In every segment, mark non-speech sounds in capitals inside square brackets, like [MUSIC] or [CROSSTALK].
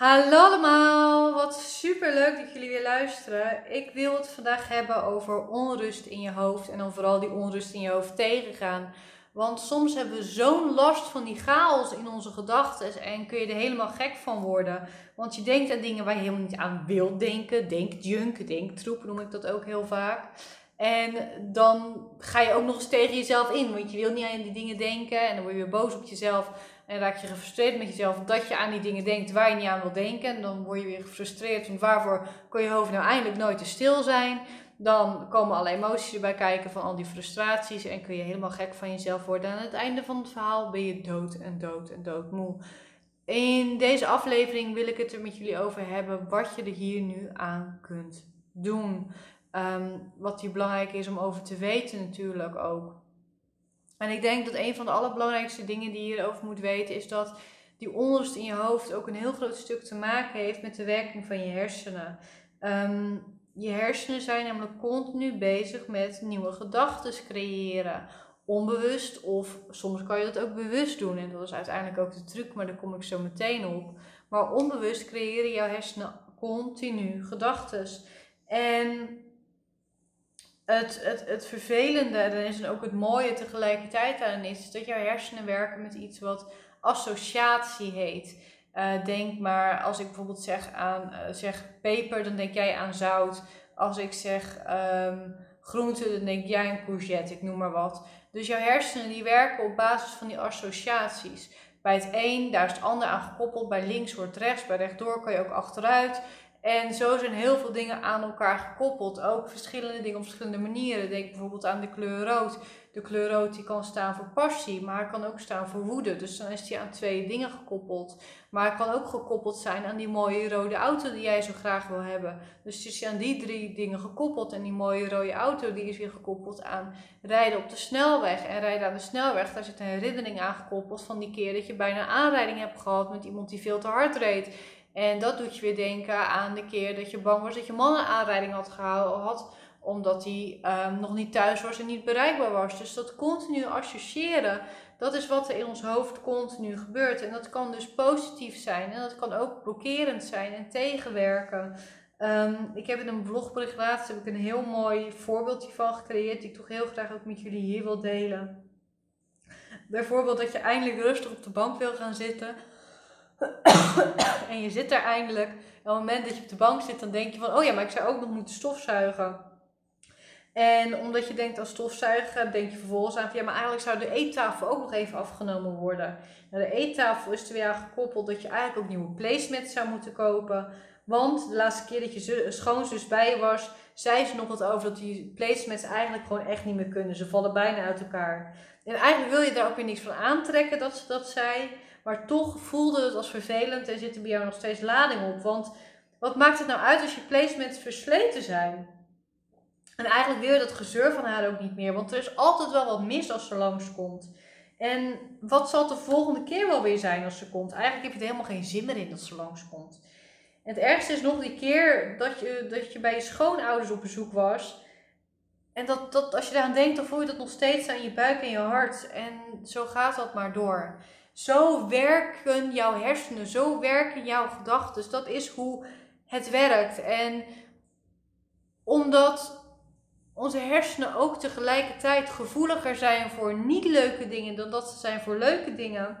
Hallo allemaal, wat super leuk dat jullie weer luisteren. Ik wil het vandaag hebben over onrust in je hoofd en dan vooral die onrust in je hoofd tegengaan. Want soms hebben we zo'n last van die chaos in onze gedachten en kun je er helemaal gek van worden. Want je denkt aan dingen waar je helemaal niet aan wilt denken. Denk junk, denk troep noem ik dat ook heel vaak. En dan ga je ook nog eens tegen jezelf in, want je wil niet aan die dingen denken en dan word je weer boos op jezelf. En raak je gefrustreerd met jezelf dat je aan die dingen denkt waar je niet aan wil denken. En dan word je weer gefrustreerd. Want waarvoor kon je hoofd nou eindelijk nooit te stil zijn? Dan komen alle emoties erbij kijken van al die frustraties. En kun je helemaal gek van jezelf worden. En aan het einde van het verhaal ben je dood en dood en dood moe. In deze aflevering wil ik het er met jullie over hebben wat je er hier nu aan kunt doen. Ehm, wat hier belangrijk is om over te weten natuurlijk ook. En ik denk dat een van de allerbelangrijkste dingen die je hierover moet weten is dat die onrust in je hoofd ook een heel groot stuk te maken heeft met de werking van je hersenen. Ehm, je hersenen zijn namelijk continu bezig met nieuwe gedachten creëren. Onbewust of soms kan je dat ook bewust doen. En dat is uiteindelijk ook de truc, maar daar kom ik zo meteen op. Maar onbewust creëren jouw hersenen continu gedachten. En het, het, het vervelende, en is ook het mooie tegelijkertijd aan is, dat jouw hersenen werken met iets wat associatie heet. Uh, denk maar, als ik bijvoorbeeld zeg, aan, uh, zeg peper, dan denk jij aan zout. Als ik zeg um, groente, dan denk jij aan courgette, ik noem maar wat. Dus jouw hersenen die werken op basis van die associaties. Bij het een, daar is het ander aan gekoppeld. Bij links wordt rechts, bij rechtdoor kan je ook achteruit. En zo zijn heel veel dingen aan elkaar gekoppeld. Ook verschillende dingen op verschillende manieren. Denk bijvoorbeeld aan de kleur rood. De kleur rood die kan staan voor passie, maar kan ook staan voor woede. Dus dan is die aan twee dingen gekoppeld. Maar het kan ook gekoppeld zijn aan die mooie rode auto die jij zo graag wil hebben. Dus het is aan die drie dingen gekoppeld. En die mooie rode auto die is weer gekoppeld aan rijden op de snelweg. En rijden aan de snelweg, daar zit een herinnering aan gekoppeld van die keer dat je bijna aanrijding hebt gehad met iemand die veel te hard reed. En dat doet je weer denken aan de keer dat je bang was dat je man een aanrijding had gehad. Omdat hij um, nog niet thuis was en niet bereikbaar was. Dus dat continu associëren, dat is wat er in ons hoofd continu gebeurt. En dat kan dus positief zijn. En dat kan ook blokkerend zijn en tegenwerken. Um, ik heb in een blogbericht laatst heb ik een heel mooi voorbeeldje van gecreëerd. Die ik toch heel graag ook met jullie hier wil delen. Bijvoorbeeld dat je eindelijk rustig op de bank wil gaan zitten en je zit er eindelijk. En op het moment dat je op de bank zit, dan denk je van, oh ja, maar ik zou ook nog moeten stofzuigen. En omdat je denkt aan stofzuigen, denk je vervolgens aan van, ja, maar eigenlijk zou de eettafel ook nog even afgenomen worden. Nou, de eettafel is er weer aan gekoppeld dat je eigenlijk ook nieuwe placemats zou moeten kopen. Want de laatste keer dat je schoonzus bij was, zei ze nog wat over dat die placemats eigenlijk gewoon echt niet meer kunnen. Ze vallen bijna uit elkaar. En eigenlijk wil je daar ook weer niks van aantrekken dat ze dat zei. Maar toch voelde het als vervelend en zit er bij jou nog steeds lading op. Want wat maakt het nou uit als je placements versleten zijn? En eigenlijk wil je dat gezeur van haar ook niet meer. Want er is altijd wel wat mis als ze langskomt. En wat zal het de volgende keer wel weer zijn als ze komt? Eigenlijk heb je er helemaal geen zin meer in dat ze langskomt. En het ergste is nog die keer dat je, dat je bij je schoonouders op bezoek was. En dat, dat als je daaraan denkt, dan voel je dat nog steeds aan je buik en je hart. En zo gaat dat maar door. Zo werken jouw hersenen, zo werken jouw gedachten. Dat is hoe het werkt. En omdat onze hersenen ook tegelijkertijd gevoeliger zijn voor niet leuke dingen dan dat ze zijn voor leuke dingen,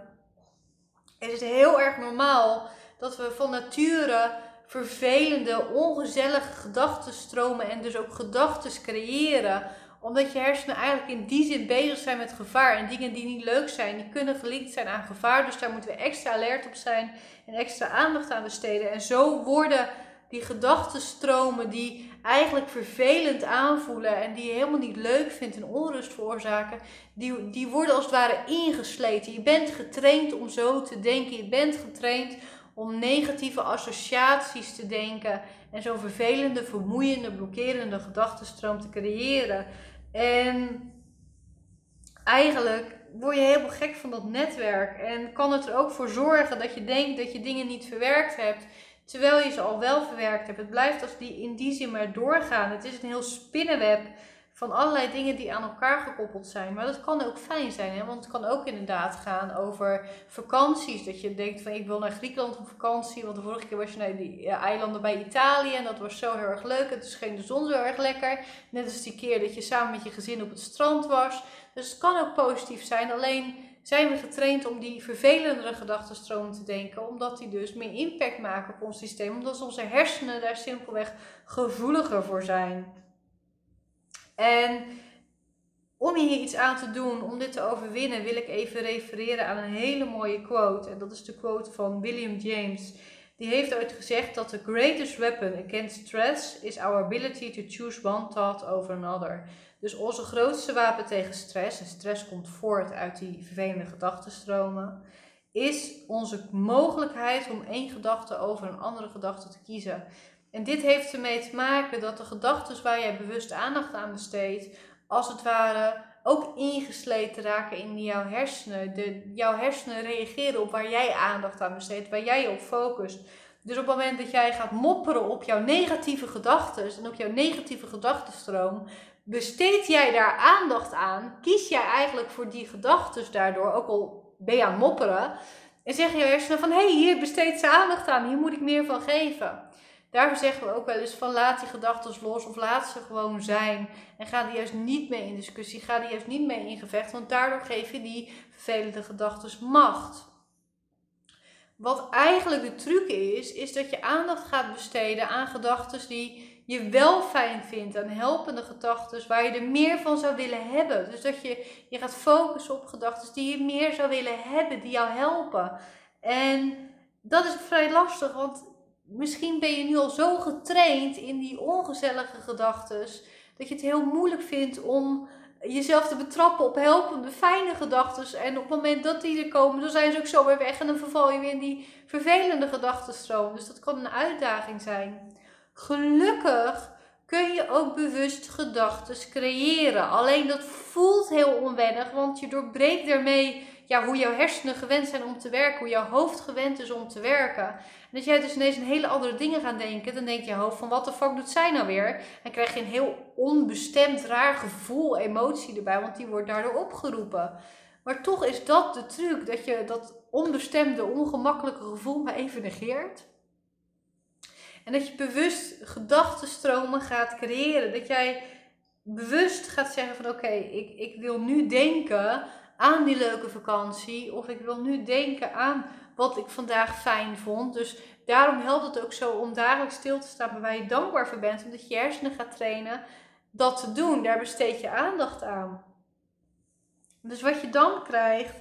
is het heel erg normaal dat we van nature vervelende, ongezellige gedachtenstromen en dus ook gedachten creëren omdat je hersenen eigenlijk in die zin bezig zijn met gevaar. En dingen die niet leuk zijn, die kunnen gelinkt zijn aan gevaar. Dus daar moeten we extra alert op zijn en extra aandacht aan besteden. En zo worden die gedachtenstromen die eigenlijk vervelend aanvoelen en die je helemaal niet leuk vindt en onrust veroorzaken, die, die worden als het ware ingesleten. Je bent getraind om zo te denken. Je bent getraind om negatieve associaties te denken en zo'n vervelende, vermoeiende, blokkerende gedachtenstroom te creëren. En eigenlijk word je helemaal gek van dat netwerk. En kan het er ook voor zorgen dat je denkt dat je dingen niet verwerkt hebt. Terwijl je ze al wel verwerkt hebt. Het blijft als die in die zin maar doorgaan. Het is een heel spinnenweb van allerlei dingen die aan elkaar gekoppeld zijn. Maar dat kan ook fijn zijn, hè? want het kan ook inderdaad gaan over vakanties. Dat je denkt van ik wil naar Griekenland op vakantie, want de vorige keer was je naar die eilanden bij Italië en dat was zo heel erg leuk. Het scheen de zon zo erg lekker. Net als die keer dat je samen met je gezin op het strand was. Dus het kan ook positief zijn, alleen zijn we getraind om die vervelendere gedachtenstromen te denken, omdat die dus meer impact maken op ons systeem, omdat onze hersenen daar simpelweg gevoeliger voor zijn. En om hier iets aan te doen, om dit te overwinnen, wil ik even refereren aan een hele mooie quote. En dat is de quote van William James. Die heeft ooit gezegd dat the greatest weapon against stress is our ability to choose one thought over another. Dus onze grootste wapen tegen stress, en stress komt voort uit die vervelende gedachtenstromen, is onze mogelijkheid om één gedachte over een andere gedachte te kiezen. En dit heeft ermee te maken dat de gedachten waar jij bewust aandacht aan besteedt, als het ware ook ingesleten raken in jouw hersenen. De, jouw hersenen reageren op waar jij aandacht aan besteedt, waar jij je op focust. Dus op het moment dat jij gaat mopperen op jouw negatieve gedachten en op jouw negatieve gedachtenstroom, besteed jij daar aandacht aan, kies jij eigenlijk voor die gedachten daardoor, ook al ben je aan mopperen, en zeg je hersenen van hé, hey, hier besteedt ze aandacht aan, hier moet ik meer van geven. Daarvoor zeggen we ook wel eens van laat die gedachten los of laat ze gewoon zijn. En ga die juist niet mee in discussie, ga die juist niet mee in gevecht, want daardoor geef je die vervelende gedachten macht. Wat eigenlijk de truc is, is dat je aandacht gaat besteden aan gedachten die je wel fijn vindt, aan helpende gedachten waar je er meer van zou willen hebben. Dus dat je je gaat focussen op gedachten die je meer zou willen hebben, die jou helpen. En dat is vrij lastig, want misschien ben je nu al zo getraind in die ongezellige gedachten dat je het heel moeilijk vindt om jezelf te betrappen op helpende, fijne gedachten. En op het moment dat die er komen, dan zijn ze ook zo weer weg en dan verval je weer in die vervelende gedachtenstroom. Dus dat kan een uitdaging zijn. Gelukkig kun je ook bewust gedachten creëren. Alleen dat voelt heel onwennig, want je doorbreekt daarmee ja, hoe jouw hersenen gewend zijn om te werken, hoe jouw hoofd gewend is om te werken. En als jij dus ineens een hele andere dingen gaat denken, dan denkt je hoofd van wat de fuck doet zij nou weer? En krijg je een heel onbestemd, raar gevoel, emotie erbij, want die wordt daardoor opgeroepen. Maar toch is dat de truc, dat je dat onbestemde, ongemakkelijke gevoel maar even negeert. En dat je bewust gedachtenstromen gaat creëren. Dat jij bewust gaat zeggen van oké, ik, ik wil nu denken aan die leuke vakantie. Of ik wil nu denken aan wat ik vandaag fijn vond. Dus daarom helpt het ook zo om dagelijks stil te staan waar je dankbaar voor bent. Omdat je hersenen gaat trainen dat te doen. Daar besteed je aandacht aan. Dus wat je dan krijgt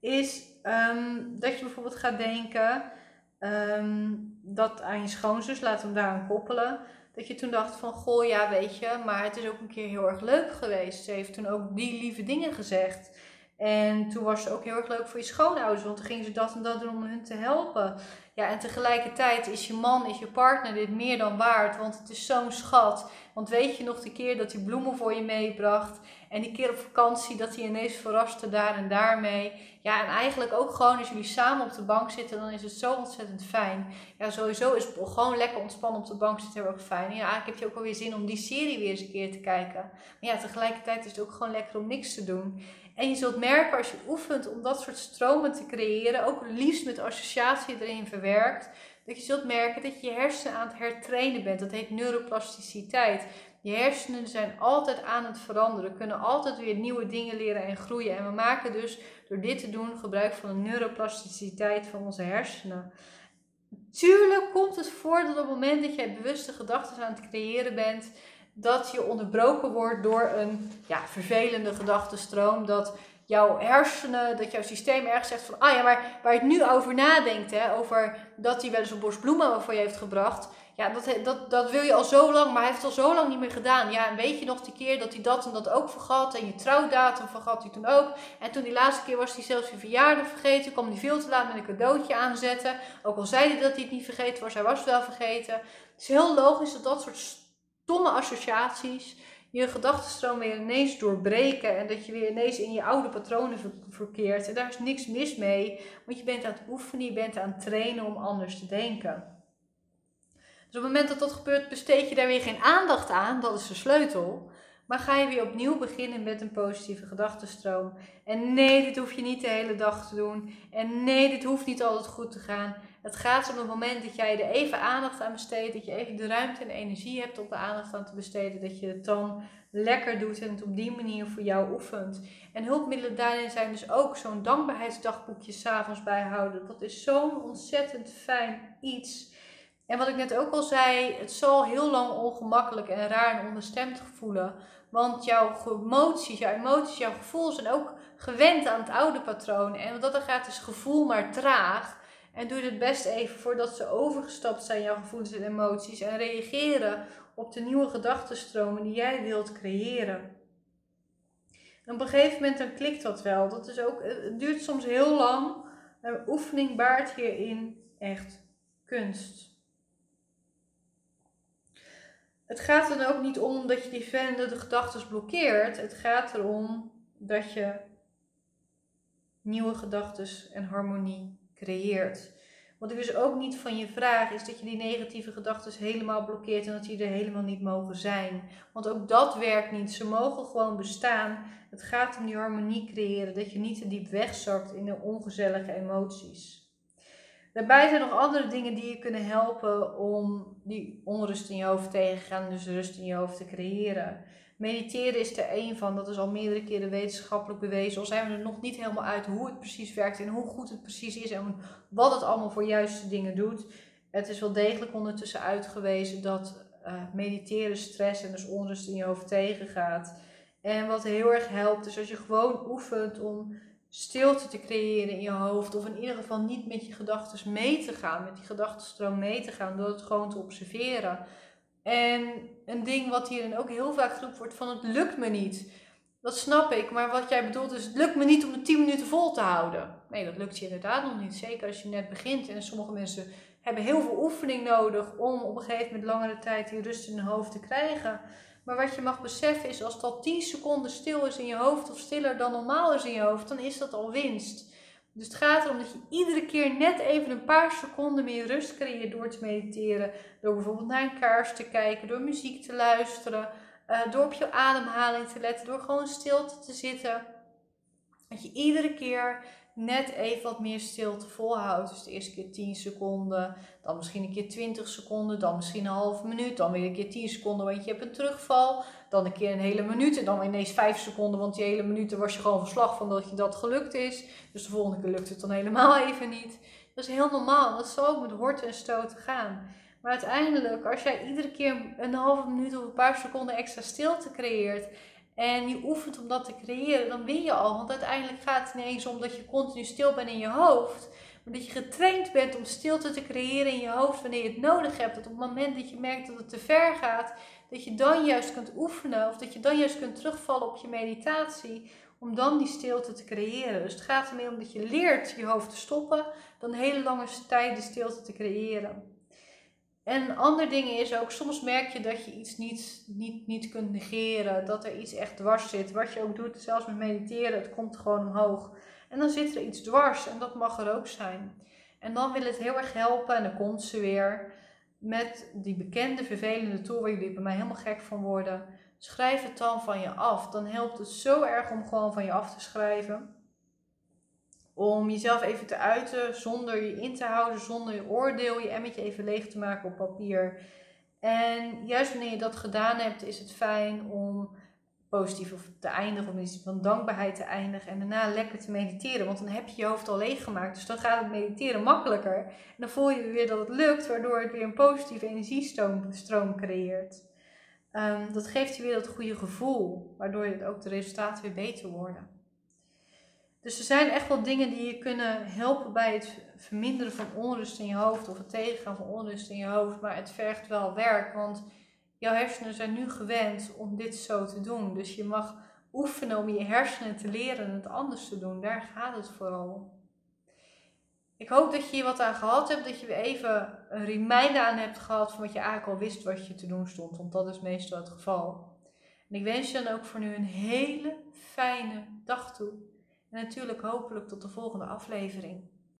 is ehm, dat je bijvoorbeeld gaat denken ehm, dat aan je schoonzus, laat hem daaraan koppelen. Dat je toen dacht van, goh ja weet je, maar het is ook een keer heel erg leuk geweest. Ze heeft toen ook die lieve dingen gezegd. En toen was het ook heel erg leuk voor je schoonouders, want toen gingen ze dat en dat doen om hun te helpen. Ja, en tegelijkertijd is je man, is je partner dit meer dan waard, want het is zo'n schat. Want weet je nog de keer dat hij bloemen voor je meebracht en die keer op vakantie dat hij ineens verraste daar en daarmee. Ja, en eigenlijk ook gewoon als jullie samen op de bank zitten, dan is het zo ontzettend fijn. Ja, sowieso is gewoon lekker ontspannen op de bank zitten heel erg fijn. Ja, eigenlijk heb je ook alweer zin om die serie weer eens een keer te kijken. Maar ja, tegelijkertijd is het ook gewoon lekker om niks te doen. En je zult merken als je oefent om dat soort stromen te creëren, ook liefst met associatie erin verwerkt, dat je zult merken dat je je hersenen aan het hertrainen bent. Dat heet neuroplasticiteit. Je hersenen zijn altijd aan het veranderen, kunnen altijd weer nieuwe dingen leren en groeien. En we maken dus door dit te doen gebruik van de neuroplasticiteit van onze hersenen. Tuurlijk komt het voor dat op het moment dat jij bewuste gedachten aan het creëren bent, dat je onderbroken wordt door een ja, vervelende gedachtenstroom. Dat jouw hersenen, dat jouw systeem ergens zegt van, ah ja, maar waar je het nu over nadenkt, hè, over dat hij wel eens een bos bloemen voor je heeft gebracht. Ja, dat, dat, dat wil je al zo lang, maar hij heeft het al zo lang niet meer gedaan. Ja, en weet je nog die keer dat hij dat en dat ook vergat en je trouwdatum vergat hij toen ook. En toen die laatste keer was hij zelfs je verjaardag vergeten, kwam hij veel te laat met een cadeautje aanzetten. Ook al zei hij dat hij het niet vergeten was, hij was het wel vergeten. Het is heel logisch dat dat soort stomme associaties je gedachtenstroom weer ineens doorbreken en dat je weer ineens in je oude patronen verkeert. En daar is niks mis mee, want je bent aan het oefenen, je bent aan het trainen om anders te denken. Dus op het moment dat dat gebeurt, besteed je daar weer geen aandacht aan, dat is de sleutel. Maar ga je weer opnieuw beginnen met een positieve gedachtenstroom. En nee, dit hoef je niet de hele dag te doen. En nee, dit hoeft niet altijd goed te gaan. Het gaat om het moment dat jij er even aandacht aan besteedt. Dat je even de ruimte en energie hebt om de aandacht aan te besteden. Dat je het dan lekker doet en het op die manier voor jou oefent. En hulpmiddelen daarin zijn dus ook zo'n dankbaarheidsdagboekje s'avonds bijhouden. Dat is zo'n ontzettend fijn iets. En wat ik net ook al zei, het zal heel lang ongemakkelijk en raar en onderstemd voelen. Want jouw emoties, jouw emoties, jouw gevoel zijn ook gewend aan het oude patroon. En wat dat dan gaat is gevoel maar traag. En doe het best even voordat ze overgestapt zijn, jouw gevoelens en emoties. En reageren op de nieuwe gedachtenstromen die jij wilt creëren. En op een gegeven moment dan klikt dat wel. Dat is ook, het duurt soms heel lang. Maar oefening baart hierin echt kunst. Het gaat dan ook niet om dat je die de gedachten blokkeert. Het gaat erom dat je nieuwe gedachten en harmonie creëert. Wat ik dus ook niet van je vraag is dat je die negatieve gedachten helemaal blokkeert en dat die er helemaal niet mogen zijn. Want ook dat werkt niet. Ze mogen gewoon bestaan. Het gaat om die harmonie creëren, dat je niet te diep wegzakt in de ongezellige emoties. Daarbij zijn nog andere dingen die je kunnen helpen om die onrust in je hoofd tegen te gaan, dus rust in je hoofd te creëren. Mediteren is er één van, dat is al meerdere keren wetenschappelijk bewezen. Al zijn we er nog niet helemaal uit hoe het precies werkt en hoe goed het precies is en wat het allemaal voor juiste dingen doet. Het is wel degelijk ondertussen uitgewezen dat uh, mediteren stress en dus onrust in je hoofd tegengaat. En wat heel erg helpt, is als je gewoon oefent om stilte te creëren in je hoofd. Of in ieder geval niet met je gedachten mee te gaan, met die gedachtenstroom mee te gaan, door het gewoon te observeren. En een ding wat hierin ook heel vaak geroepen wordt van het lukt me niet. Dat snap ik, maar wat jij bedoelt is het lukt me niet om de 10 minuten vol te houden. Nee, dat lukt je inderdaad nog niet. Zeker als je net begint. En sommige mensen hebben heel veel oefening nodig om op een gegeven moment langere tijd die rust in hun hoofd te krijgen. Maar wat je mag beseffen is, als dat 10 seconden stil is in je hoofd of stiller dan normaal is in je hoofd, dan is dat al winst. Dus het gaat erom dat je iedere keer net even een paar seconden meer rust creëert door te mediteren. Door bijvoorbeeld naar een kaars te kijken, door muziek te luisteren, uh, door op je ademhaling te letten, door gewoon stil te zitten. Dat je iedere keer net even wat meer stilte volhoudt. Dus de eerste keer 10 seconden, dan misschien een keer 20 seconden, dan misschien een halve minuut, dan weer een keer 10 seconden, want je hebt een terugval. Dan een keer een hele minuut en dan ineens 5 seconden, want die hele minuten was je gewoon verslag van dat je dat gelukt is. Dus de volgende keer lukt het dan helemaal [LAUGHS] even niet. Dat is heel normaal, dat zal ook met horten en stoten gaan. Maar uiteindelijk, als jij iedere keer een halve minuut of een paar seconden extra stilte creëert en je oefent om dat te creëren, dan win je al. Want uiteindelijk gaat het ineens om dat je continu stil bent in je hoofd. Maar dat je getraind bent om stilte te creëren in je hoofd wanneer je het nodig hebt. Dat op het moment dat je merkt dat het te ver gaat, dat je dan juist kunt oefenen. Of dat je dan juist kunt terugvallen op je meditatie. Om dan die stilte te creëren. Dus het gaat er meer om dat je leert je hoofd te stoppen. Dan hele lange tijd de stilte te creëren. En een ander ding is ook, soms merk je dat je iets niet, niet, niet kunt negeren. Dat er iets echt dwars zit. Wat je ook doet, zelfs met mediteren, het komt gewoon omhoog. En dan zit er iets dwars en dat mag er ook zijn. En dan wil het heel erg helpen en dan komt ze weer met die bekende vervelende tool waar jullie bij mij helemaal gek van worden. Schrijf het dan van je af. Dan helpt het zo erg om gewoon van je af te schrijven om jezelf even te uiten zonder je in te houden, zonder je oordeel, je emmetje even leeg te maken op papier. En juist wanneer je dat gedaan hebt, is het fijn om positief te eindigen, of iets van dankbaarheid te eindigen en daarna lekker te mediteren. Want dan heb je je hoofd al leeg gemaakt, dus dan gaat het mediteren makkelijker. En dan voel je weer dat het lukt, waardoor het weer een positieve energiestroom creëert. Um, dat geeft je weer dat goede gevoel, waardoor het ook de resultaten weer beter worden. Dus er zijn echt wel dingen die je kunnen helpen bij het verminderen van onrust in je hoofd of het tegengaan van onrust in je hoofd. Maar het vergt wel werk, want jouw hersenen zijn nu gewend om dit zo te doen. Dus je mag oefenen om je hersenen te leren het anders te doen. Daar gaat het vooral om. Ik hoop dat je hier wat aan gehad hebt, dat je weer even een reminder aan hebt gehad van wat je eigenlijk al wist wat je te doen stond, want dat is meestal het geval. En ik wens je dan ook voor nu een hele fijne dag toe. En natuurlijk hopelijk tot de volgende aflevering.